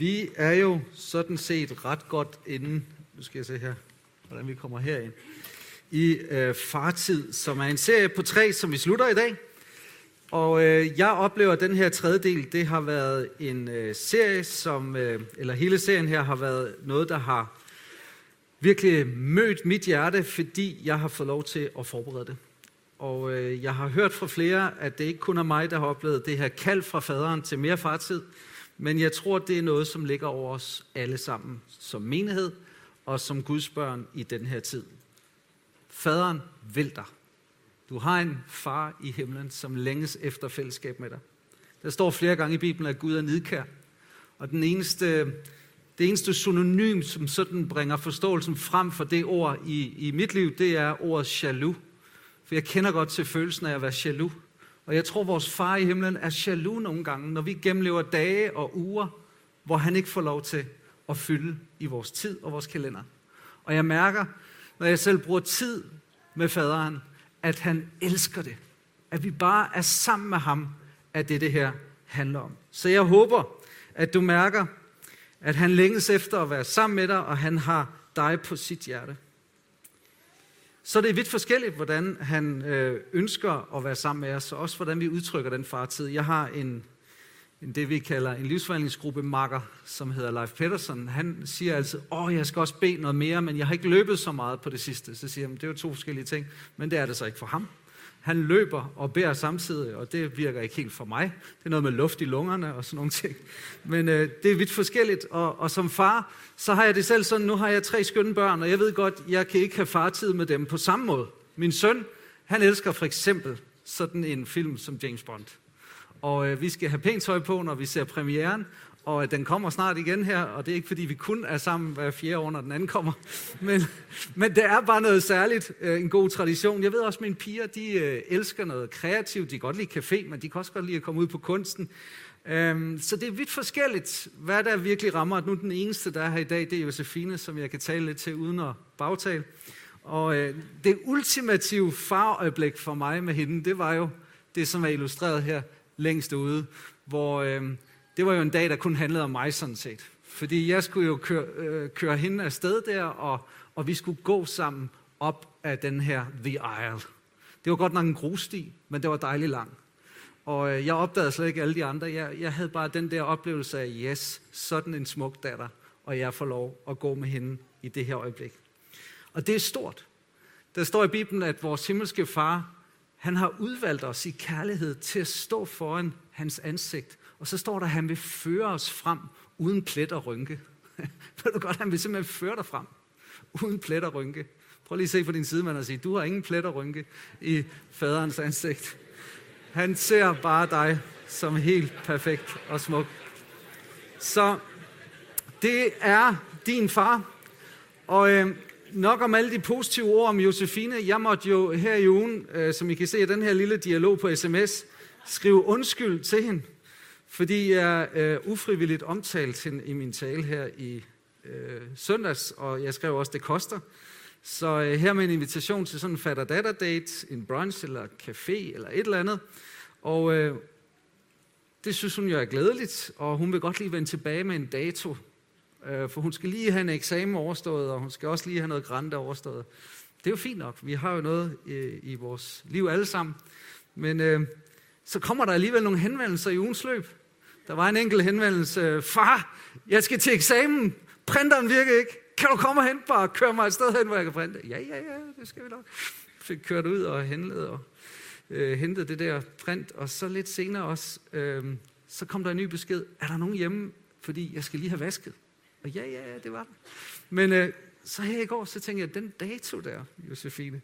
Vi er jo sådan set ret godt inde, nu skal jeg se her, hvordan vi kommer herind, i øh, Fartid, som er en serie på tre, som vi slutter i dag. Og øh, jeg oplever, at den her tredje del, det har været en øh, serie, som, øh, eller hele serien her har været noget, der har virkelig mødt mit hjerte, fordi jeg har fået lov til at forberede det. Og øh, jeg har hørt fra flere, at det ikke kun er mig, der har oplevet det her kald fra faderen til mere fartid, men jeg tror, det er noget, som ligger over os alle sammen som menighed og som Guds børn i den her tid. Faderen vil dig. Du har en far i himlen, som længes efter fællesskab med dig. Der står flere gange i Bibelen, at Gud er nidkær. Og den eneste, det eneste synonym, som sådan bringer forståelsen frem for det ord i, i mit liv, det er ordet jaloux. For jeg kender godt til følelsen af at være jaloux. Og jeg tror, vores far i himlen er jaloux nogle gange, når vi gennemlever dage og uger, hvor han ikke får lov til at fylde i vores tid og vores kalender. Og jeg mærker, når jeg selv bruger tid med faderen, at han elsker det. At vi bare er sammen med ham, at det det her handler om. Så jeg håber, at du mærker, at han længes efter at være sammen med dig, og han har dig på sit hjerte. Så det er vidt forskelligt, hvordan han øh, ønsker at være sammen med os, og også hvordan vi udtrykker den fartid. Jeg har en, en det, vi kalder en livsforhandlingsgruppe makker, som hedder Leif Pedersen. Han siger altid, åh, jeg skal også bede noget mere, men jeg har ikke løbet så meget på det sidste. Så siger han, det er jo to forskellige ting, men det er det så ikke for ham. Han løber og bærer samtidig, og det virker ikke helt for mig. Det er noget med luft i lungerne og sådan nogle ting. Men øh, det er vidt forskelligt, og, og som far, så har jeg det selv sådan, nu har jeg tre skønne børn, og jeg ved godt, jeg kan ikke have fartid med dem på samme måde. Min søn, han elsker for eksempel sådan en film som James Bond. Og øh, vi skal have pænt tøj på, når vi ser premieren, og øh, den kommer snart igen her, og det er ikke fordi, vi kun er sammen hver fjerde år, når den anden kommer. Men, men det er bare noget særligt, øh, en god tradition. Jeg ved også, at mine piger, de øh, elsker noget kreativt. De kan godt lide café, men de kan også godt lide at komme ud på kunsten. Øhm, så det er vidt forskelligt, hvad der virkelig rammer. Nu den eneste, der er her i dag, det er Josefine, som jeg kan tale lidt til uden at bagtale. Og øh, det ultimative farøjeblik for mig med hende, det var jo det, som er illustreret her længst ude, hvor øh, det var jo en dag, der kun handlede om mig sådan set. Fordi jeg skulle jo køre, øh, køre hende afsted der, og, og vi skulle gå sammen op af den her The Isle. Det var godt nok en grussti, men det var dejligt lang. Og øh, jeg opdagede slet ikke alle de andre. Jeg, jeg havde bare den der oplevelse af, yes, sådan en smuk datter, og jeg får lov at gå med hende i det her øjeblik. Og det er stort. Der står i Bibelen, at vores himmelske far, han har udvalgt os i kærlighed til at stå foran hans ansigt. Og så står der, at han vil føre os frem uden plet og rynke. Ved du godt, han vil simpelthen føre dig frem uden plet og rynke. Prøv lige at se på din sidemand og sige, du har ingen plet og rynke i faderens ansigt. Han ser bare dig som helt perfekt og smuk. Så det er din far. Og øh, nok om alle de positive ord om Josefine. Jeg måtte jo her i ugen, øh, som I kan se i den her lille dialog på sms, skrive undskyld til hende. Fordi jeg øh, ufrivilligt omtalt hende i min tale her i øh, søndags, og jeg skrev også, det koster. Så øh, her med en invitation til sådan en fatter-datter-date, en brunch eller café eller et eller andet. Og øh, det synes hun jo er glædeligt, og hun vil godt lige vende tilbage med en dato. Øh, for hun skal lige have en eksamen overstået, og hun skal også lige have noget grænte overstået. Det er jo fint nok. Vi har jo noget øh, i vores liv alle sammen. Men øh, så kommer der alligevel nogle henvendelser i ugens løb. Der var en enkelt henvendelse. Far, jeg skal til eksamen. Printeren virker ikke. Kan du komme og hente mig og køre mig et sted hen, hvor jeg kan printe? Ja, ja, ja, det skal vi nok. Fik kørt ud og hentet og øh, hentet det der print. Og så lidt senere også, øh, så kom der en ny besked. Er der nogen hjemme? Fordi jeg skal lige have vasket. Og ja, ja, ja, det var det. Men øh, så her i går, så tænkte jeg, den dato der, Josefine.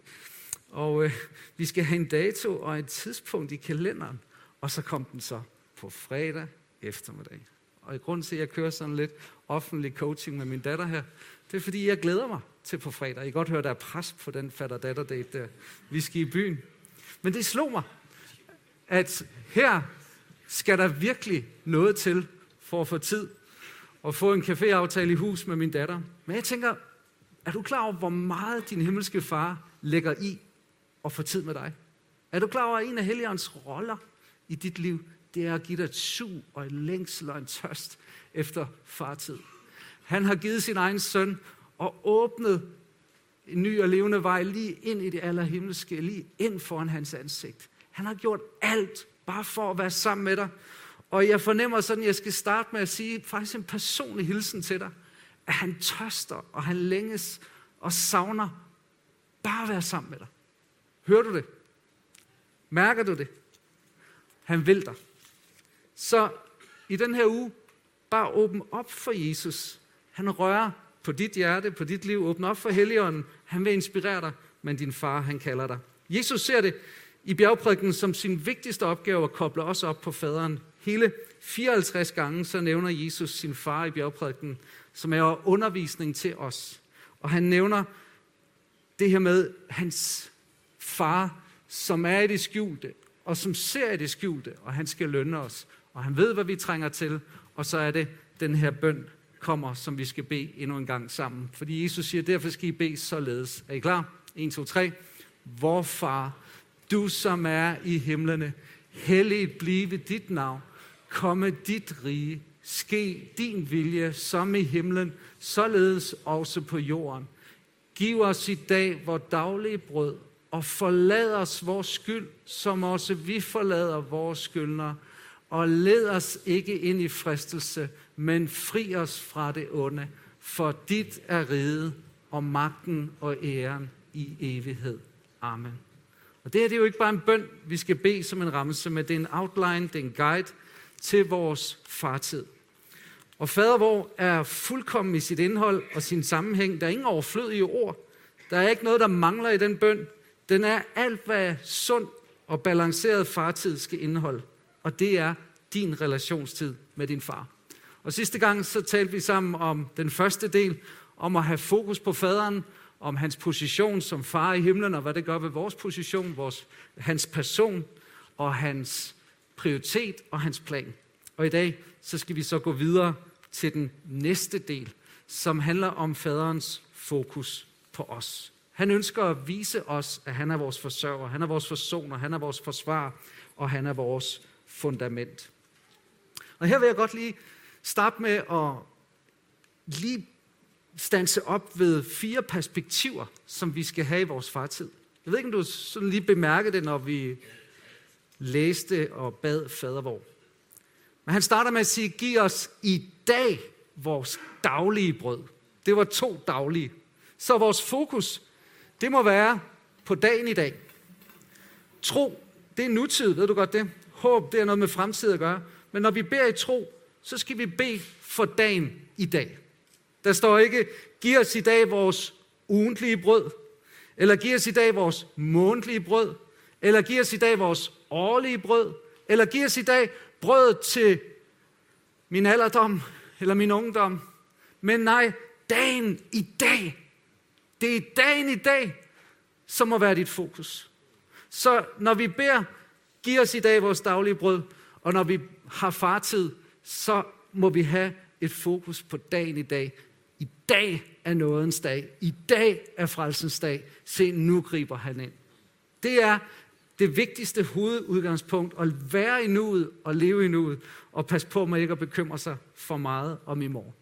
Og øh, vi skal have en dato og et tidspunkt i kalenderen. Og så kom den så på fredag eftermiddag. Og i grund til, at jeg kører sådan lidt offentlig coaching med min datter her, det er fordi, jeg glæder mig til på fredag. I kan godt høre, der er pres på den fatter-datter-date der. Vi skal i byen. Men det slog mig, at her skal der virkelig noget til for at få tid og få en caféaftale i hus med min datter. Men jeg tænker, er du klar over, hvor meget din himmelske far lægger i at få tid med dig? Er du klar over, at en af Helligåndens roller i dit liv, det er at give dig et sug og en længsel og en tørst efter fartid. Han har givet sin egen søn og åbnet en ny og levende vej lige ind i det allerhimmelske, lige ind foran hans ansigt. Han har gjort alt bare for at være sammen med dig. Og jeg fornemmer sådan, at jeg skal starte med at sige faktisk en personlig hilsen til dig. At han tørster, og han længes og savner bare at være sammen med dig. Hører du det? Mærker du det? Han vil dig. Så i den her uge, bare åbn op for Jesus. Han rører på dit hjerte, på dit liv. Åbn op for Helligånden. Han vil inspirere dig, men din far, han kalder dig. Jesus ser det i bjergprædiken som sin vigtigste opgave at koble os op på faderen. Hele 54 gange så nævner Jesus sin far i bjergprædiken, som er undervisning til os. Og han nævner det her med hans far, som er i det skjulte, og som ser i det skjulte, og han skal lønne os. Og han ved, hvad vi trænger til, og så er det den her bøn kommer, som vi skal bede endnu en gang sammen. Fordi Jesus siger, derfor skal I bede således. Er I klar? 1, 2, 3. Vor far, du som er i himlene, helligt blive dit navn, komme dit rige, ske din vilje som i himlen, således også på jorden. Giv os i dag vores daglige brød, og forlad os vores skyld, som også vi forlader vores skyldnere. Og led os ikke ind i fristelse, men fri os fra det onde, for dit er riget og magten og æren i evighed. Amen. Og det her det er jo ikke bare en bøn, vi skal bede som en ramse, men det er en outline, det er en guide til vores fartid. Og fader hvor er fuldkommen i sit indhold og sin sammenhæng. Der er ingen overflødige ord. Der er ikke noget, der mangler i den bøn. Den er alt, hvad sund og balanceret fartid skal indeholde. Og det er din relationstid med din far. Og sidste gang så talte vi sammen om den første del, om at have fokus på faderen, om hans position som far i himlen, og hvad det gør ved vores position, vores, hans person og hans prioritet og hans plan. Og i dag så skal vi så gå videre til den næste del, som handler om faderens fokus på os. Han ønsker at vise os, at han er vores forsørger, han er vores forsoner, han er vores forsvar, og han er vores fundament. Og her vil jeg godt lige starte med at lige stanse op ved fire perspektiver, som vi skal have i vores fartid. Jeg ved ikke, om du sådan lige bemærkede det, når vi læste og bad fadervor. Men han starter med at sige, giv os i dag vores daglige brød. Det var to daglige. Så vores fokus, det må være på dagen i dag. Tro, det er nutid, ved du godt det? Håb, det er noget med fremtid at gøre. Men når vi beder i tro, så skal vi bede for dagen i dag. Der står ikke, giv os i dag vores ugentlige brød, eller giv os i dag vores månedlige brød, eller giv os i dag vores årlige brød, eller giv os i dag brød til min alderdom, eller min ungdom. Men nej, dagen i dag. Det er dagen i dag, som må være dit fokus. Så når vi beder, giv os i dag vores daglige brød, og når vi har fartid, så må vi have et fokus på dagen i dag. I dag er nådens dag. I dag er frelsens dag. Se, nu griber han ind. Det er det vigtigste hovedudgangspunkt, at være i nuet og leve i nuet, og passe på med ikke at bekymre sig for meget om i morgen.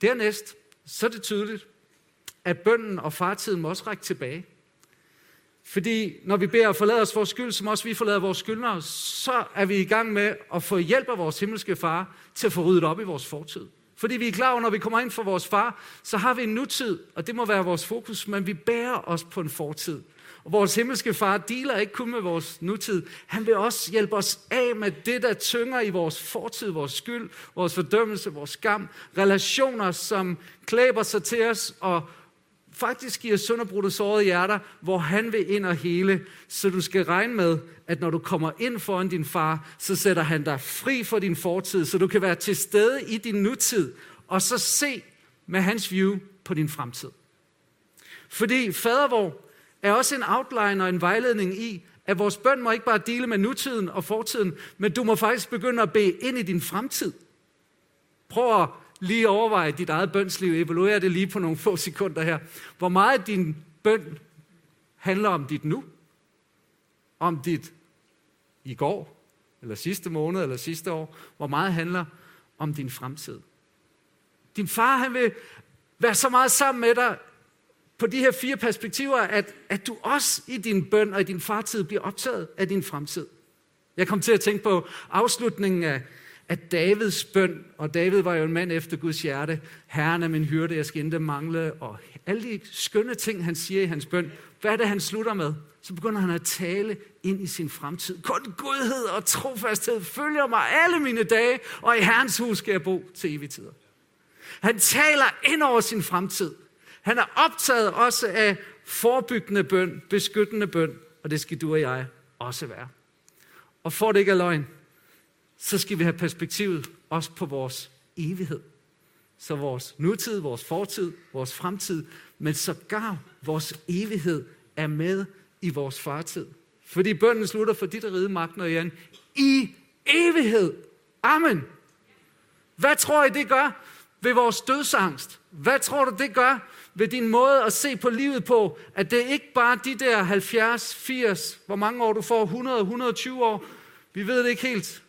Dernæst, så er det tydeligt, at bønden og fartiden må også række tilbage. Fordi når vi beder at forlade os vores skyld, som også vi forlader vores skyldnere, så er vi i gang med at få hjælp af vores himmelske far til at få ryddet op i vores fortid. Fordi vi er klar over, når vi kommer ind for vores far, så har vi en nutid, og det må være vores fokus, men vi bærer os på en fortid. Og vores himmelske far dealer ikke kun med vores nutid. Han vil også hjælpe os af med det, der tynger i vores fortid, vores skyld, vores fordømmelse, vores skam. Relationer, som klæber sig til os og faktisk giver sønderbrudte sårede hjerter, hvor han vil ind og hele. Så du skal regne med, at når du kommer ind foran din far, så sætter han dig fri for din fortid, så du kan være til stede i din nutid, og så se med hans view på din fremtid. Fordi fadervor er også en outline og en vejledning i, at vores bøn må ikke bare dele med nutiden og fortiden, men du må faktisk begynde at bede ind i din fremtid. Prøv at lige overveje dit eget bønsliv, evaluere det lige på nogle få sekunder her. Hvor meget din bøn handler om dit nu, om dit i går, eller sidste måned, eller sidste år. Hvor meget handler om din fremtid. Din far, han vil være så meget sammen med dig på de her fire perspektiver, at, at du også i din bøn og i din fartid bliver optaget af din fremtid. Jeg kom til at tænke på afslutningen af, at Davids bøn, og David var jo en mand efter Guds hjerte. Herren er min hyrde, jeg skal ikke mangle, og alle de skønne ting, han siger i hans bøn. Hvad er det, han slutter med? Så begynder han at tale ind i sin fremtid. Kun godhed og trofasthed følger mig alle mine dage, og i Herrens hus skal jeg bo til evig tid. Han taler ind over sin fremtid. Han er optaget også af forebyggende bøn, beskyttende bøn, og det skal du og jeg også være. Og for det ikke er løgn, så skal vi have perspektivet også på vores evighed. Så vores nutid, vores fortid, vores fremtid, men sågar vores evighed er med i vores fartid. Fordi bønden slutter for dit ride magten og igen i evighed. Amen. Hvad tror I, det gør ved vores dødsangst? Hvad tror du, det gør ved din måde at se på livet på? At det ikke bare de der 70, 80, hvor mange år du får, 100, 120 år. Vi ved det ikke helt.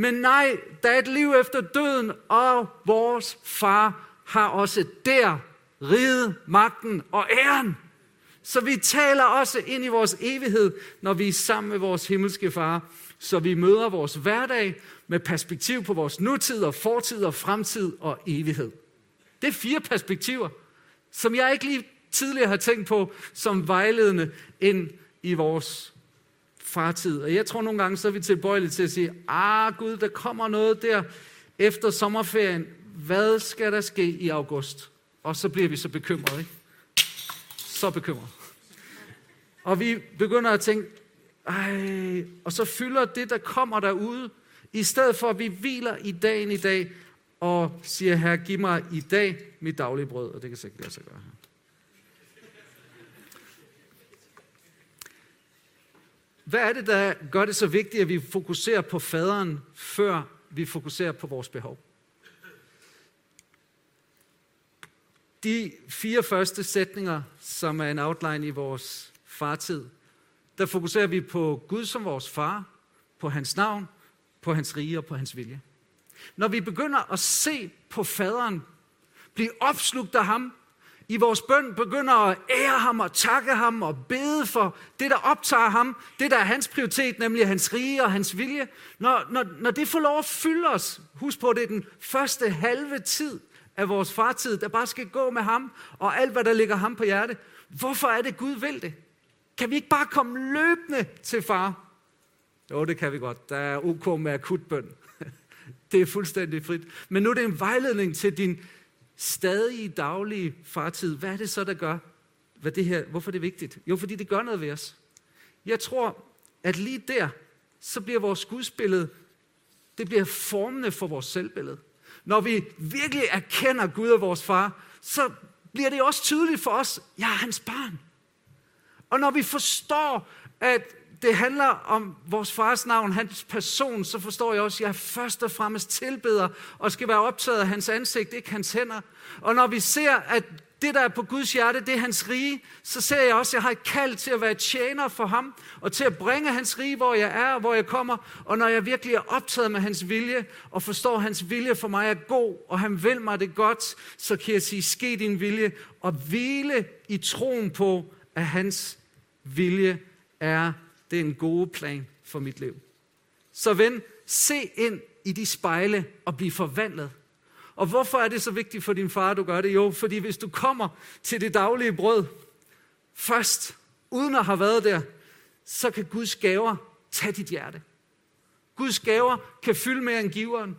Men nej, der er et liv efter døden, og vores far har også der ride, magten og æren. Så vi taler også ind i vores evighed, når vi er sammen med vores himmelske far. Så vi møder vores hverdag med perspektiv på vores nutid og fortid og fremtid og evighed. Det er fire perspektiver, som jeg ikke lige tidligere har tænkt på som vejledende ind i vores fartid. Og jeg tror nogle gange, så er vi tilbøjelige til at sige, ah Gud, der kommer noget der efter sommerferien. Hvad skal der ske i august? Og så bliver vi så bekymrede, ikke? Så bekymret. Og vi begynder at tænke, ej, og så fylder det, der kommer derude, i stedet for at vi hviler i dagen i dag, og siger, her, giv mig i dag mit daglige brød, og det kan sikkert lade sig gøre her. Hvad er det, der gør det så vigtigt, at vi fokuserer på faderen, før vi fokuserer på vores behov? De fire første sætninger, som er en outline i vores fartid, der fokuserer vi på Gud som vores far, på hans navn, på hans rige og på hans vilje. Når vi begynder at se på faderen, blive opslugt af ham, i vores bøn begynder at ære ham og takke ham og bede for det, der optager ham, det, der er hans prioritet, nemlig hans rige og hans vilje. Når, når, når det får lov at fylde os, husk på, det er den første halve tid af vores fartid, der bare skal gå med ham og alt, hvad der ligger ham på hjerte. Hvorfor er det, Gud vil det? Kan vi ikke bare komme løbende til far? Jo, det kan vi godt. Der er ok med akutbøn. Det er fuldstændig frit. Men nu er det en vejledning til din stadige daglige fartid. Hvad er det så, der gør, hvad det her, hvorfor det er vigtigt? Jo, fordi det gør noget ved os. Jeg tror, at lige der, så bliver vores gudsbillede, det bliver formende for vores selvbillede. Når vi virkelig erkender Gud og vores far, så bliver det også tydeligt for os, jeg er hans barn. Og når vi forstår, at det handler om vores fars navn, hans person, så forstår jeg også, at jeg først og fremmest tilbeder og skal være optaget af hans ansigt, ikke hans hænder. Og når vi ser, at det, der er på Guds hjerte, det er hans rige, så ser jeg også, at jeg har et kald til at være tjener for ham, og til at bringe hans rige, hvor jeg er og hvor jeg kommer. Og når jeg virkelig er optaget med hans vilje, og forstår, at hans vilje for mig er god, og han vil mig det godt, så kan jeg sige, ske din vilje, og hvile i troen på, at hans vilje er den gode plan for mit liv. Så ven, se ind i de spejle og bliv forvandlet. Og hvorfor er det så vigtigt for din far, at du gør det? Jo, fordi hvis du kommer til det daglige brød først, uden at have været der, så kan Guds gaver tage dit hjerte. Guds gaver kan fylde mere end giveren.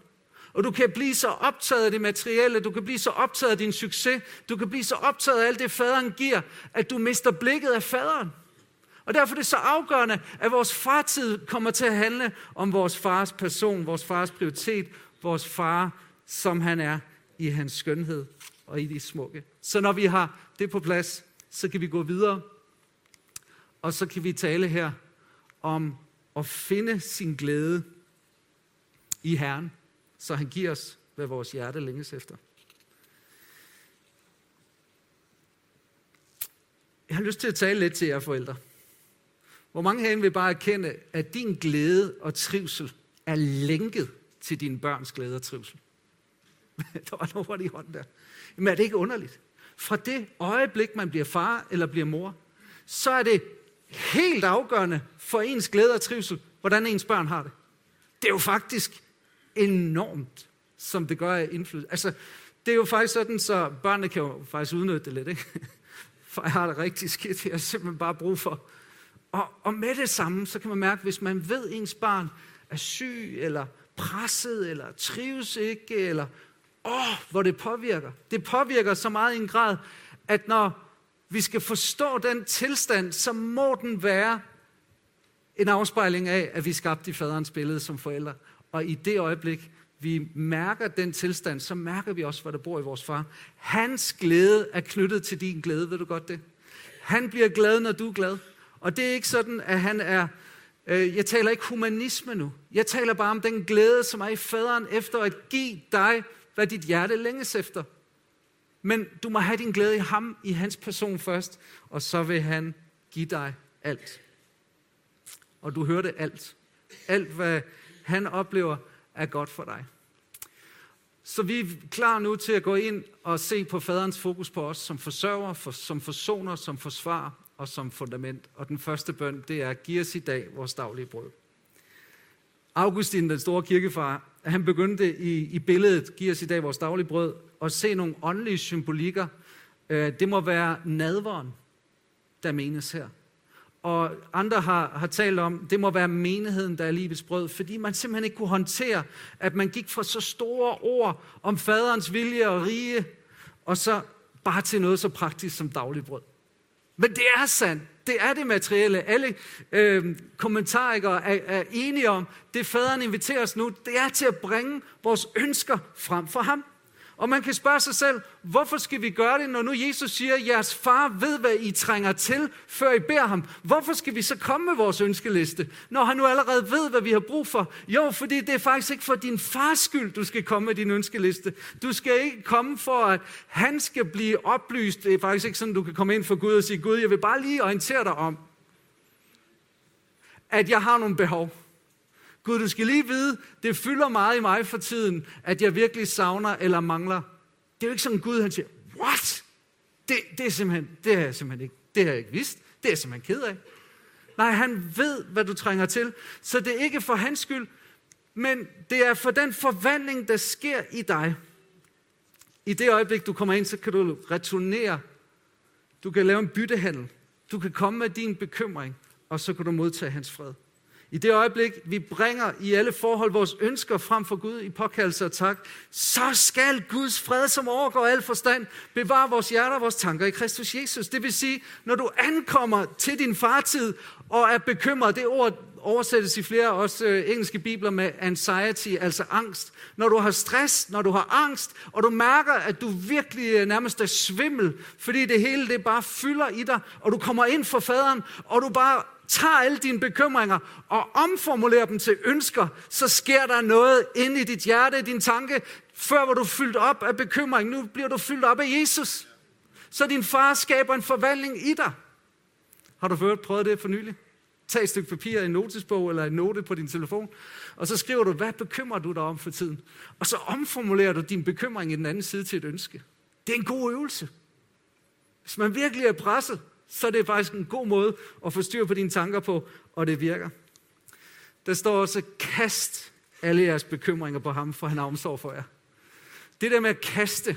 Og du kan blive så optaget af det materielle, du kan blive så optaget af din succes, du kan blive så optaget af alt det, faderen giver, at du mister blikket af faderen. Og derfor er det så afgørende, at vores fartid kommer til at handle om vores fars person, vores fars prioritet, vores far, som han er i hans skønhed og i de smukke. Så når vi har det på plads, så kan vi gå videre, og så kan vi tale her om at finde sin glæde i Herren, så han giver os, hvad vores hjerte længes efter. Jeg har lyst til at tale lidt til jer forældre. Hvor mange herinde vil bare erkende, at din glæde og trivsel er lænket til dine børns glæde og trivsel? der var nogen i hånden der. Men er det ikke underligt? Fra det øjeblik, man bliver far eller bliver mor, så er det helt afgørende for ens glæde og trivsel, hvordan ens børn har det. Det er jo faktisk enormt, som det gør af indflydelse. Altså, det er jo faktisk sådan, så børnene kan jo faktisk udnytte det lidt, ikke? For jeg har det rigtig skidt, jeg har simpelthen bare brug for. Og, og med det samme, så kan man mærke, hvis man ved, at ens barn er syg, eller presset, eller trives ikke, eller åh, hvor det påvirker. Det påvirker så meget i en grad, at når vi skal forstå den tilstand, så må den være en afspejling af, at vi skabte i faderens billede som forældre. Og i det øjeblik, vi mærker den tilstand, så mærker vi også, hvad der bor i vores far. Hans glæde er knyttet til din glæde, ved du godt det? Han bliver glad, når du er glad. Og det er ikke sådan, at han er... Øh, jeg taler ikke humanisme nu. Jeg taler bare om den glæde, som er i faderen efter at give dig, hvad dit hjerte længes efter. Men du må have din glæde i ham, i hans person først, og så vil han give dig alt. Og du hørte alt. Alt, hvad han oplever, er godt for dig. Så vi er klar nu til at gå ind og se på faderens fokus på os som forsørger, for, som forsoner, som forsvar og som fundament. Og den første bøn, det er, giv os i dag vores daglige brød. Augustin, den store kirkefar, han begyndte i, i billedet, giv os i dag vores daglige brød, at se nogle åndelige symbolikker. Øh, det må være nadveren, der menes her. Og andre har, har talt om, det må være menigheden, der er livets brød, fordi man simpelthen ikke kunne håndtere, at man gik fra så store ord om faderens vilje og rige, og så bare til noget så praktisk som dagligbrød. Men det er sandt. Det er det materielle. Alle øh, kommentarikere er, er enige om, det faderen inviterer os nu, det er til at bringe vores ønsker frem for ham. Og man kan spørge sig selv, hvorfor skal vi gøre det, når nu Jesus siger, at jeres far ved, hvad I trænger til, før I beder ham? Hvorfor skal vi så komme med vores ønskeliste, når han nu allerede ved, hvad vi har brug for? Jo, fordi det er faktisk ikke for din fars skyld, du skal komme med din ønskeliste. Du skal ikke komme for, at han skal blive oplyst. Det er faktisk ikke sådan, du kan komme ind for Gud og sige, Gud, jeg vil bare lige orientere dig om, at jeg har nogle behov. Gud, du skal lige vide, det fylder meget i mig for tiden, at jeg virkelig savner eller mangler. Det er jo ikke sådan, Gud han siger, what? Det, det, er simpelthen, det har jeg simpelthen ikke, det har jeg ikke vidst. Det er jeg simpelthen ked af. Nej, han ved, hvad du trænger til. Så det er ikke for hans skyld, men det er for den forvandling, der sker i dig. I det øjeblik, du kommer ind, så kan du returnere. Du kan lave en byttehandel. Du kan komme med din bekymring, og så kan du modtage hans fred. I det øjeblik, vi bringer i alle forhold vores ønsker frem for Gud i påkaldelse og tak, så skal Guds fred, som overgår al forstand, bevare vores hjerter og vores tanker i Kristus Jesus. Det vil sige, når du ankommer til din fartid og er bekymret, det ord oversættes i flere også øh, engelske bibler med anxiety, altså angst. Når du har stress, når du har angst, og du mærker, at du virkelig øh, nærmest er svimmel, fordi det hele det bare fylder i dig, og du kommer ind for faderen, og du bare tager alle dine bekymringer og omformulerer dem til ønsker, så sker der noget inde i dit hjerte, i din tanke. Før var du fyldt op af bekymring, nu bliver du fyldt op af Jesus. Så din far skaber en forvandling i dig. Har du før prøvet det for nylig? Tag et stykke papir, en notesbog eller en note på din telefon, og så skriver du, hvad bekymrer du dig om for tiden? Og så omformulerer du din bekymring i den anden side til et ønske. Det er en god øvelse. Hvis man virkelig er presset, så er det faktisk en god måde at få styr på dine tanker på, og det virker. Der står også, kast alle jeres bekymringer på ham, for han har omsorg for jer. Det der med at kaste,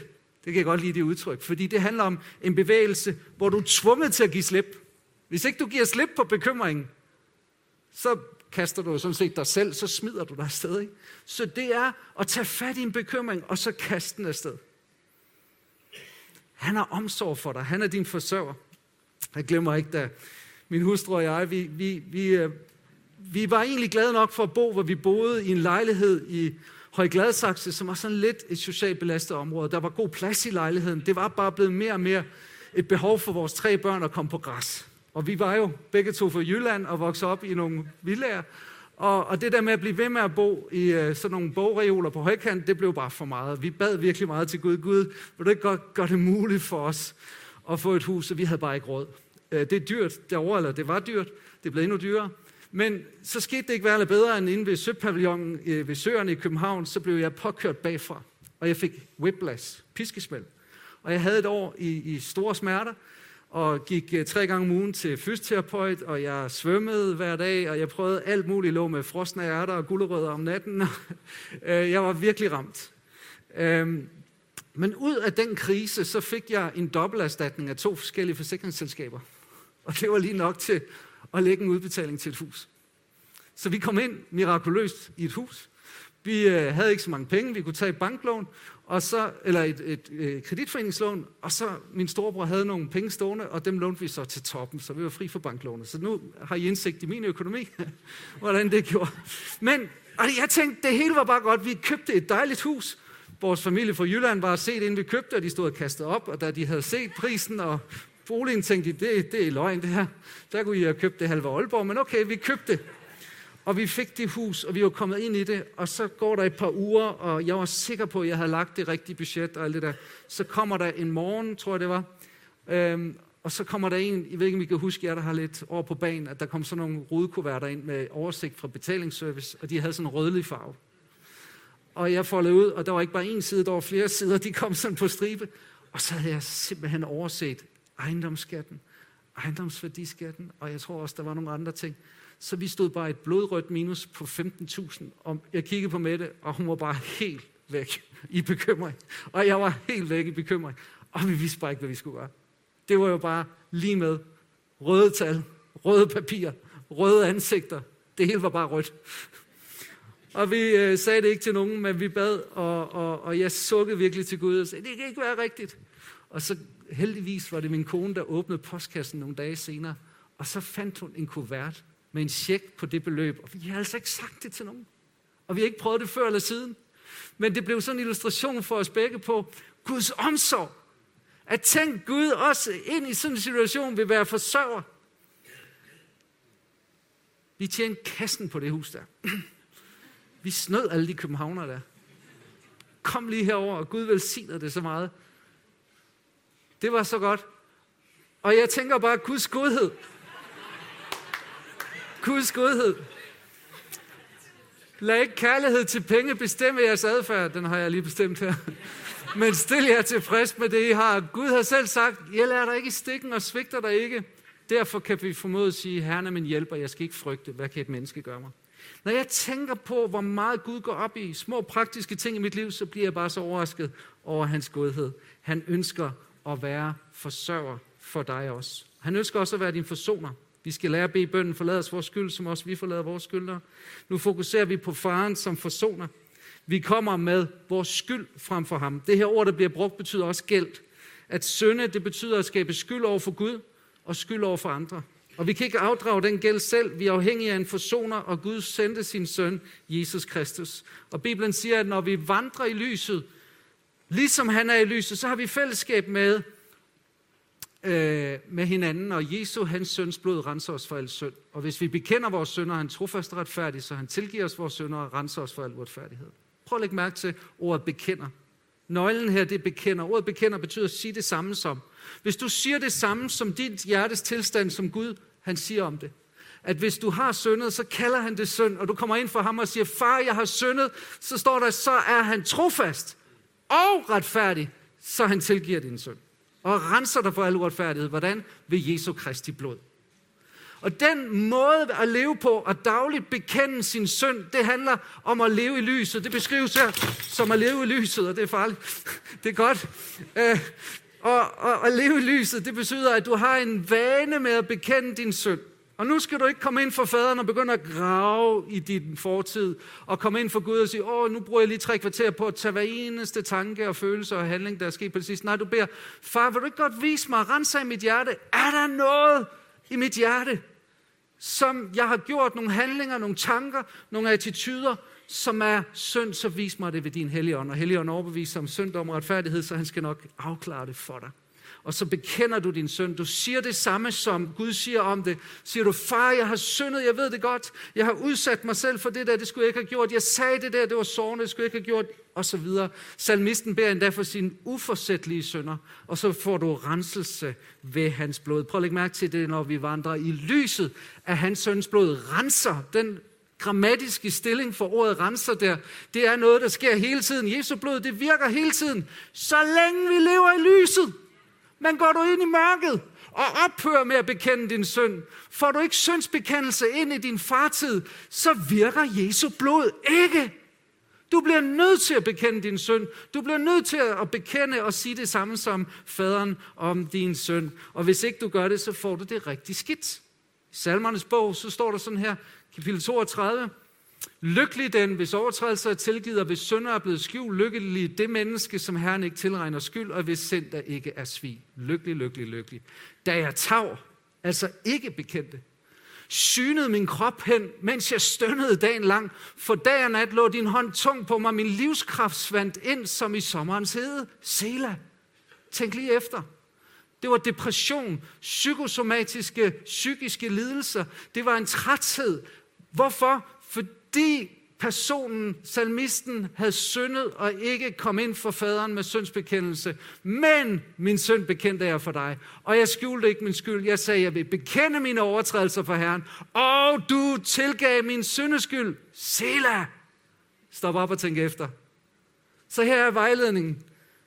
det kan jeg godt lide det udtryk, fordi det handler om en bevægelse, hvor du er tvunget til at give slip. Hvis ikke du giver slip på bekymringen, så kaster du sådan set dig selv, så smider du dig afsted. Ikke? Så det er at tage fat i en bekymring, og så kaste den afsted. Han har omsorg for dig. Han er din forsørger. Jeg glemmer ikke, da min hustru og jeg, vi, vi, vi, øh, vi var egentlig glade nok for at bo, hvor vi boede i en lejlighed i Højgladsaxe, som var sådan lidt et socialt belastet område. Der var god plads i lejligheden. Det var bare blevet mere og mere et behov for vores tre børn at komme på græs. Og vi var jo begge to fra Jylland og voksede op i nogle villager. Og, og det der med at blive ved med at bo i uh, sådan nogle bogreoler på højkant, det blev bare for meget. Vi bad virkelig meget til Gud. Gud, vil du ikke godt gøre det muligt for os at få et hus, og vi havde bare ikke råd. Øh, det er dyrt derovre, eller det var dyrt. Det blev endnu dyrere. Men så skete det ikke værre bedre end inde ved Søpavillonen øh, ved Søerne i København, så blev jeg påkørt bagfra, og jeg fik whiplash, piskesmæld. Og jeg havde et år i, i store smerter, og gik øh, tre gange om ugen til fysioterapeut, og jeg svømmede hver dag, og jeg prøvede alt muligt, lå med frosne ærter og gulerødder om natten. Jeg var virkelig ramt. Øhm, men ud af den krise, så fik jeg en dobbelterstatning af to forskellige forsikringsselskaber. Og det var lige nok til at lægge en udbetaling til et hus. Så vi kom ind mirakuløst i et hus. Vi øh, havde ikke så mange penge, vi kunne tage et banklån, og så, eller et, et, et kreditforeningslån, og så min storebror havde nogle penge stående, og dem lånte vi så til toppen, så vi var fri for banklånet. Så nu har I indsigt i min økonomi, hvordan det gjorde. Men og jeg tænkte, det hele var bare godt. Vi købte et dejligt hus. Vores familie fra Jylland var set, inden vi købte, og de stod og kastede op, og da de havde set prisen og boligen, tænkte de, det, det er løgn det her. Der kunne I have købt det halve Aalborg, men okay, vi købte det. Og vi fik det hus, og vi var kommet ind i det, og så går der et par uger, og jeg var sikker på, at jeg havde lagt det rigtige budget og alt det der. Så kommer der en morgen, tror jeg det var, øhm, og så kommer der en, jeg ved ikke, om I kan huske, jer der har lidt over på banen, at der kom sådan nogle rudekuverter ind med oversigt fra betalingsservice, og de havde sådan en rødlig farve. Og jeg foldede ud, og der var ikke bare en side, der var flere sider, de kom sådan på stribe. Og så havde jeg simpelthen overset ejendomsskatten, ejendomsværdiskatten, og jeg tror også, der var nogle andre ting. Så vi stod bare et blodrødt minus på 15.000, og jeg kiggede på Mette, og hun var bare helt væk i bekymring. Og jeg var helt væk i bekymring, og vi vidste bare ikke, hvad vi skulle gøre. Det var jo bare lige med røde tal, røde papir, røde ansigter. Det hele var bare rødt. Og vi øh, sagde det ikke til nogen, men vi bad, og, og, og jeg sukkede virkelig til Gud og sagde, det kan ikke være rigtigt. Og så heldigvis var det min kone, der åbnede postkassen nogle dage senere, og så fandt hun en kuvert med en check på det beløb. Og vi har altså ikke sagt det til nogen. Og vi har ikke prøvet det før eller siden. Men det blev sådan en illustration for os begge på Guds omsorg. At tænke Gud også ind i sådan en situation vil være forsørger. Vi tjente kassen på det hus der. Vi snød alle de københavner der. Kom lige herover, og Gud velsignede det så meget. Det var så godt. Og jeg tænker bare, Guds godhed. Guds godhed. Lad ikke kærlighed til penge bestemme jeres adfærd. Den har jeg lige bestemt her. Men stil jer tilfreds med det, I har. Gud har selv sagt, jeg lader dig ikke i stikken og svigter dig ikke. Derfor kan vi formodet at sige, Herren er min hjælper, jeg skal ikke frygte. Hvad kan et menneske gøre mig? Når jeg tænker på, hvor meget Gud går op i små praktiske ting i mit liv, så bliver jeg bare så overrasket over hans godhed. Han ønsker at være forsørger for dig også. Han ønsker også at være din forsoner. Vi skal lære at bede bønden, forlade os vores skyld, som også vi forlader vores skyldere. Nu fokuserer vi på faren som forsoner. Vi kommer med vores skyld frem for ham. Det her ord, der bliver brugt, betyder også gæld. At synde, det betyder at skabe skyld over for Gud og skyld over for andre. Og vi kan ikke afdrage den gæld selv. Vi er afhængige af en forsoner, og Gud sendte sin søn, Jesus Kristus. Og Bibelen siger, at når vi vandrer i lyset, ligesom han er i lyset, så har vi fællesskab med, øh, med hinanden, og Jesu, hans søns blod, renser os for al synd. Og hvis vi bekender vores synder, han trofast og retfærdig, så han tilgiver os vores synder og renser os for al uretfærdighed. Prøv at lægge mærke til ordet bekender. Nøglen her, det bekender. Ordet bekender betyder at sige det samme som. Hvis du siger det samme som dit hjertes tilstand, som Gud han siger om det. At hvis du har syndet, så kalder han det synd, og du kommer ind for ham og siger, far, jeg har syndet, så står der, så er han trofast og retfærdig, så han tilgiver din synd. Og renser dig for al uretfærdighed. Hvordan? Ved Jesu Kristi blod. Og den måde at leve på, og dagligt bekende sin synd, det handler om at leve i lyset. Det beskrives her som at leve i lyset, og det er farligt. Det er godt. Øh, og, og at leve i lyset, det betyder, at du har en vane med at bekende din synd. Og nu skal du ikke komme ind for faderen og begynde at grave i din fortid, og komme ind for Gud og sige, åh, nu bruger jeg lige tre kvarter på at tage hver eneste tanke og følelse og handling, der er sket på det sidste. Nej, du beder, far, vil du ikke godt vise mig, rense af mit hjerte? Er der noget i mit hjerte, som jeg har gjort, nogle handlinger, nogle tanker, nogle attityder, som er synd, så vis mig det ved din hellige ånd. Og hellige ånd overbeviser om synd om retfærdighed, så han skal nok afklare det for dig og så bekender du din synd. Du siger det samme, som Gud siger om det. Siger du, far, jeg har syndet, jeg ved det godt. Jeg har udsat mig selv for det der, det skulle jeg ikke have gjort. Jeg sagde det der, det var sårende, det skulle jeg ikke have gjort, og så videre. Salmisten beder endda for sine uforsættelige synder, og så får du renselse ved hans blod. Prøv at lægge mærke til det, når vi vandrer i lyset af hans søns blod. Renser den grammatiske stilling for ordet renser der, det er noget, der sker hele tiden. Jesu blod, det virker hele tiden. Så længe vi lever i lyset. Men går du ind i mørket og ophører med at bekende din synd, får du ikke syndsbekendelse ind i din fartid, så virker Jesu blod ikke. Du bliver nødt til at bekende din synd. Du bliver nødt til at bekende og sige det samme som faderen om din søn. Og hvis ikke du gør det, så får du det rigtig skidt. I Salmernes bog, så står der sådan her, kapitel 32. Lykkelig den, hvis overtrædelser er tilgivet, og hvis synder er blevet skjult. Lykkelig det menneske, som Herren ikke tilregner skyld, og hvis sind der ikke er svig. Lykkelig, lykkelig, lykkelig. Da jeg tav, altså ikke bekendte, synede min krop hen, mens jeg stønnede dagen lang. For dag og nat lå din hånd tung på mig, min livskraft svandt ind som i sommerens hede. Sela, tænk lige efter. Det var depression, psykosomatiske, psykiske lidelser. Det var en træthed. Hvorfor? For fordi personen, salmisten, havde syndet og ikke kom ind for faderen med syndsbekendelse. Men min synd bekendte jeg for dig, og jeg skjulte ikke min skyld. Jeg sagde, jeg vil bekende mine overtrædelser for Herren, og du tilgav min syndeskyld. Sela! Stop op og tænk efter. Så her er vejledningen.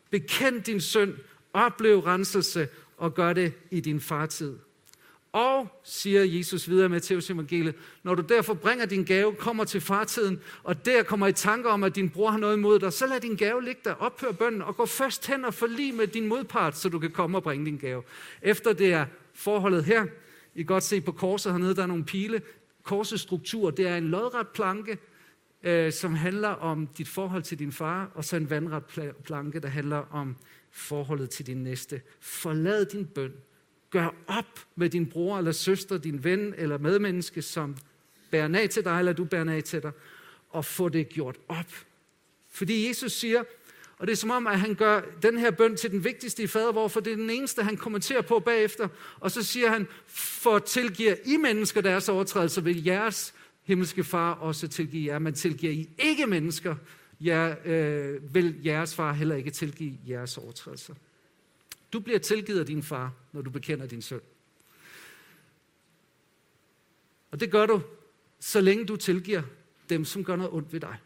Bekend din synd, oplev renselse og gør det i din fartid. Og, siger Jesus videre med Matteus evangeliet, når du derfor bringer din gave, kommer til fartiden, og der kommer i tanke om, at din bror har noget imod dig, så lad din gave ligge der, ophør bønden, og gå først hen og forlig med din modpart, så du kan komme og bringe din gave. Efter det er forholdet her, I kan godt se på korset hernede, der er nogle pile. Korsets struktur, det er en lodret planke, øh, som handler om dit forhold til din far, og så en vandret planke, der handler om forholdet til din næste. Forlad din bøn Gør op med din bror eller søster, din ven eller medmenneske, som bærer nag til dig, eller du bærer nag til dig, og få det gjort op. Fordi Jesus siger, og det er som om, at han gør den her bøn til den vigtigste i fader, hvorfor det er den eneste, han kommenterer på bagefter. Og så siger han, for tilgiver I mennesker deres overtrædelser, vil jeres himmelske far også tilgive jer. Men tilgiver I ikke mennesker, jer, øh, vil jeres far heller ikke tilgive jeres overtrædelser. Du bliver tilgivet af din far, når du bekender din søn. Og det gør du, så længe du tilgiver dem, som gør noget ondt ved dig.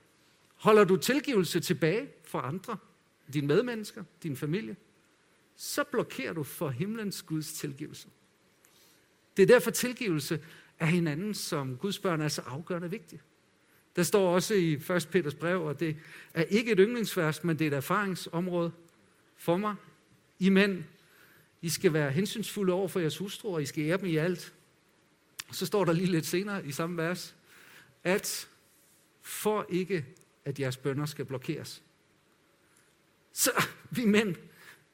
Holder du tilgivelse tilbage for andre, dine medmennesker, din familie, så blokerer du for himlens Guds tilgivelse. Det er derfor tilgivelse af hinanden som Guds børn er så afgørende vigtigt. Der står også i 1. Peters brev, og det er ikke et yndlingsvers, men det er et erfaringsområde for mig, i mænd, I skal være hensynsfulde over for jeres hustruer, I skal ære dem i alt. Så står der lige lidt senere i samme vers, at for ikke, at jeres bønder skal blokeres. Så vi mænd,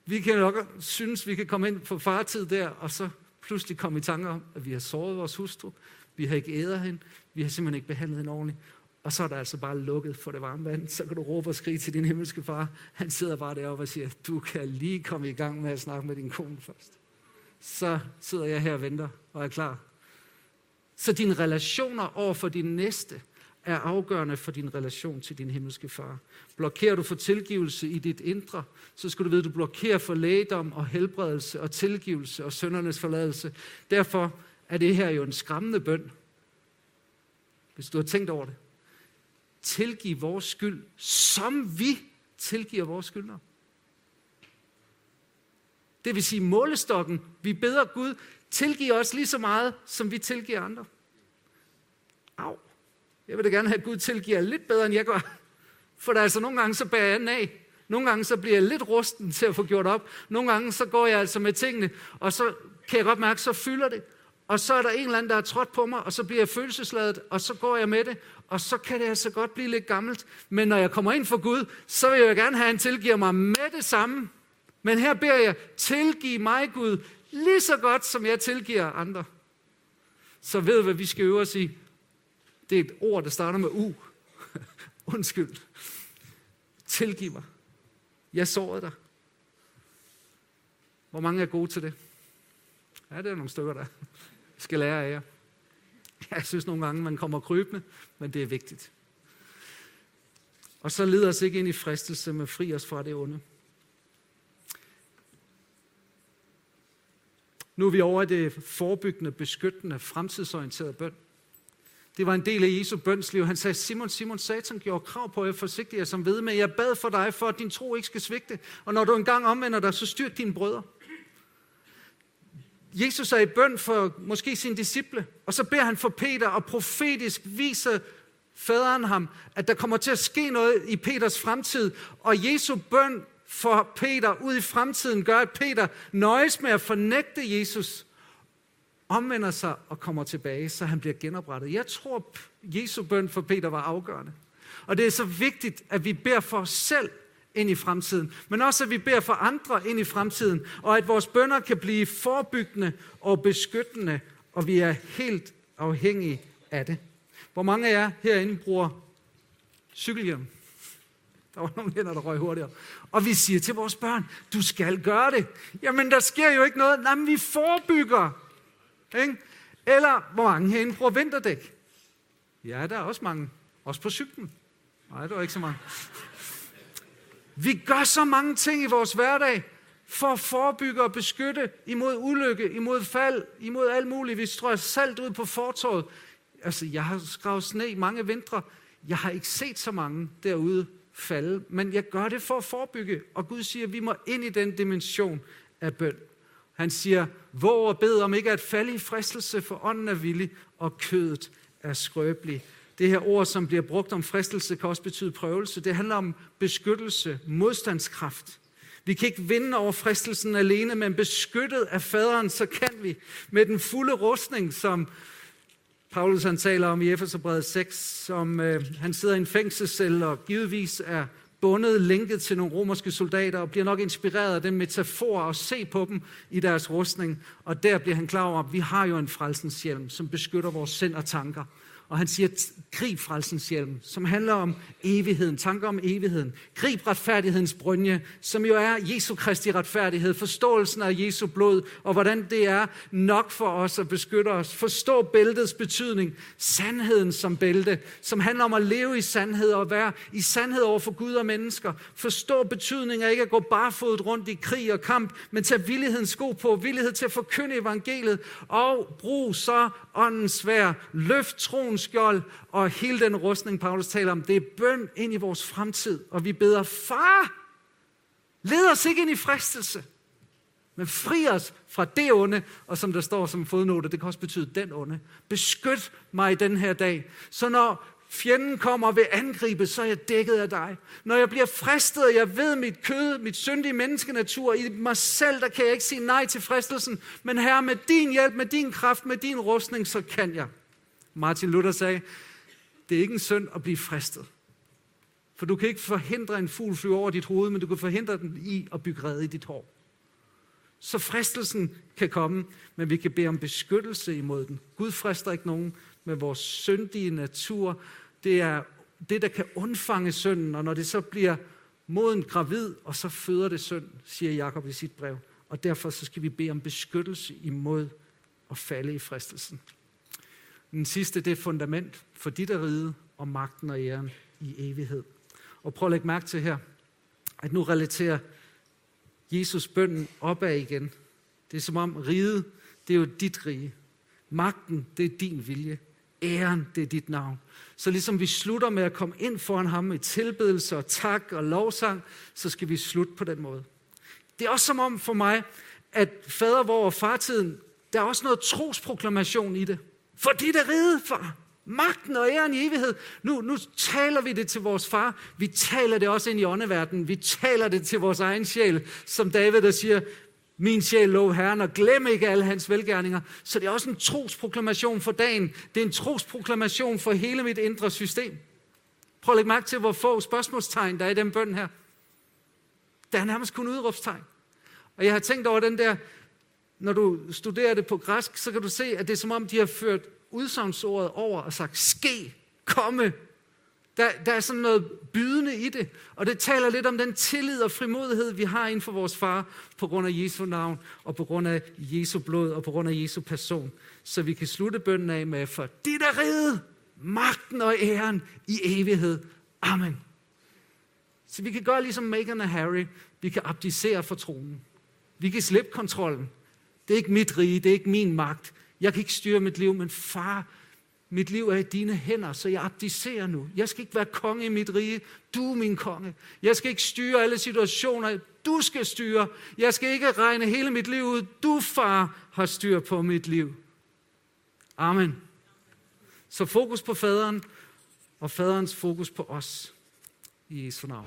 vi kan nok synes, vi kan komme ind på fartid der, og så pludselig komme i tanke om, at vi har såret vores hustru, vi har ikke æder hende, vi har simpelthen ikke behandlet hende ordentligt. Og så er der altså bare lukket for det varme vand. Så kan du råbe og skrige til din himmelske far. Han sidder bare deroppe og siger, du kan lige komme i gang med at snakke med din kone først. Så sidder jeg her og venter og er klar. Så dine relationer over for din næste er afgørende for din relation til din himmelske far. Blokerer du for tilgivelse i dit indre, så skal du vide, at du blokerer for lægedom og helbredelse og tilgivelse og søndernes forladelse. Derfor er det her jo en skræmmende bøn, hvis du har tænkt over det tilgive vores skyld, som vi tilgiver vores skyldner. Det vil sige målestokken. Vi beder Gud, tilgive os lige så meget, som vi tilgiver andre. Au. Jeg vil da gerne have, at Gud tilgiver lidt bedre, end jeg gør. For der er altså nogle gange, så bærer jeg af. Nogle gange, så bliver jeg lidt rusten til at få gjort op. Nogle gange, så går jeg altså med tingene, og så kan jeg godt mærke, så fylder det og så er der en eller anden, der har trådt på mig, og så bliver jeg følelsesladet, og så går jeg med det, og så kan det altså godt blive lidt gammelt. Men når jeg kommer ind for Gud, så vil jeg gerne have, at han tilgiver mig med det samme. Men her beder jeg, tilgiv mig Gud, lige så godt, som jeg tilgiver andre. Så ved hvad vi skal øve os i. Det er et ord, der starter med U. Undskyld. Tilgiv mig. Jeg sårede dig. Hvor mange er gode til det? Ja, det er nogle stykker, der skal lære af jer. Jeg synes nogle gange, man kommer krybende, men det er vigtigt. Og så led os ikke ind i fristelse, men fri os fra det onde. Nu er vi over i det forebyggende, beskyttende, fremtidsorienterede bøn. Det var en del af Jesu bønsliv. Han sagde, Simon, Simon, Satan gjorde krav på, at jeg forsigtig som ved med. Jeg bad for dig, for at din tro ikke skal svigte. Og når du engang omvender dig, så styrk dine brødre. Jesus er i bøn for måske sine disciple, og så beder han for Peter, og profetisk viser faderen ham, at der kommer til at ske noget i Peters fremtid. Og Jesu bøn for Peter ud i fremtiden gør, at Peter nøjes med at fornægte Jesus, omvender sig og kommer tilbage, så han bliver genoprettet. Jeg tror, Jesu bøn for Peter var afgørende. Og det er så vigtigt, at vi beder for os selv ind i fremtiden, men også at vi beder for andre ind i fremtiden, og at vores bønder kan blive forebyggende og beskyttende, og vi er helt afhængige af det. Hvor mange af jer herinde bruger cykelhjelm? Der var nogle hænder, der røg hurtigere. Og vi siger til vores børn, du skal gøre det. Jamen, der sker jo ikke noget. Nej, men vi forebygger. Ikke? Eller, hvor mange herinde bruger vinterdæk? Ja, der er også mange. Også på cyklen. Nej, der er ikke så mange. Vi gør så mange ting i vores hverdag for at forebygge og beskytte imod ulykke, imod fald, imod alt muligt. Vi strøger salt ud på fortorvet. Altså, jeg har skravet sne i mange vintre. Jeg har ikke set så mange derude falde, men jeg gør det for at forebygge. Og Gud siger, at vi må ind i den dimension af bøn. Han siger, hvor og bed om ikke at falde i fristelse, for ånden er villig, og kødet er skrøbelig. Det her ord, som bliver brugt om fristelse, kan også betyde prøvelse. Det handler om beskyttelse, modstandskraft. Vi kan ikke vinde over fristelsen alene, men beskyttet af faderen, så kan vi med den fulde rustning, som Paulus han taler om i Efeserbrevet 6, som øh, han sidder i en fængselscelle og givetvis er bundet, linket til nogle romerske soldater og bliver nok inspireret af den metafor og se på dem i deres rustning. Og der bliver han klar over, at vi har jo en frelsens hjelm, som beskytter vores sind og tanker. Og han siger, grib frelsens hjelm, som handler om evigheden, tanker om evigheden. Grib retfærdighedens brynje, som jo er Jesu Kristi retfærdighed, forståelsen af Jesu blod, og hvordan det er nok for os at beskytte os. Forstå bæltets betydning, sandheden som bælte, som handler om at leve i sandhed og være i sandhed over for Gud og mennesker. Forstå betydningen af ikke at gå barfodet rundt i krig og kamp, men tage villighedens sko på, villighed til at forkynde evangeliet, og brug så åndens svær, løft troen skjold og hele den rustning, Paulus taler om, det er bøn ind i vores fremtid. Og vi beder, far, led os ikke ind i fristelse, men fri os fra det onde, og som der står som fodnote, det kan også betyde den onde. Beskyt mig i den her dag, så når fjenden kommer og vil angribe, så er jeg dækket af dig. Når jeg bliver fristet, og jeg ved mit kød, mit syndige menneskenatur, i mig selv, der kan jeg ikke sige nej til fristelsen, men her med din hjælp, med din kraft, med din rustning, så kan jeg. Martin Luther sagde, det er ikke en synd at blive fristet. For du kan ikke forhindre en fugl flyve over dit hoved, men du kan forhindre den i at bygge rede i dit hår. Så fristelsen kan komme, men vi kan bede om beskyttelse imod den. Gud frister ikke nogen med vores syndige natur. Det er det, der kan undfange synden, og når det så bliver moden gravid, og så føder det synd, siger Jakob i sit brev. Og derfor så skal vi bede om beskyttelse imod at falde i fristelsen. Den sidste, det er fundament for dit rige ride og magten og æren i evighed. Og prøv at lægge mærke til her, at nu relaterer Jesus bønden opad igen. Det er som om riget, det er jo dit rige. Magten, det er din vilje. Æren, det er dit navn. Så ligesom vi slutter med at komme ind foran ham i tilbedelse og tak og lovsang, så skal vi slutte på den måde. Det er også som om for mig, at fader vor og fartiden, der er også noget trosproklamation i det. For dit er ride, far. Magten og æren i evighed. Nu, nu taler vi det til vores far. Vi taler det også ind i åndeverdenen. Vi taler det til vores egen sjæl. Som David, der siger, min sjæl lov Herren, og glem ikke alle hans velgærninger. Så det er også en trosproklamation for dagen. Det er en trosproklamation for hele mit indre system. Prøv at lægge mærke til, hvor få spørgsmålstegn der er i den bøn her. Der er nærmest kun udråbstegn. Og jeg har tænkt over den der, når du studerer det på græsk, så kan du se, at det er som om, de har ført udsagnsordet over og sagt, ske, komme. Der, der er sådan noget bydende i det, og det taler lidt om den tillid og frimodighed, vi har inden for vores far, på grund af Jesu navn, og på grund af Jesu blod, og på grund af Jesu person. Så vi kan slutte bønden af med, for dit er riget, magten og æren i evighed. Amen. Så vi kan gøre ligesom Meghan og Harry. Vi kan abdicere for tronen. Vi kan slippe kontrollen. Det er ikke mit rige, det er ikke min magt. Jeg kan ikke styre mit liv, men far, mit liv er i dine hænder, så jeg abdicerer nu. Jeg skal ikke være konge i mit rige. Du er min konge. Jeg skal ikke styre alle situationer. Du skal styre. Jeg skal ikke regne hele mit liv ud. Du, far, har styr på mit liv. Amen. Så fokus på faderen, og faderens fokus på os. I Jesu navn.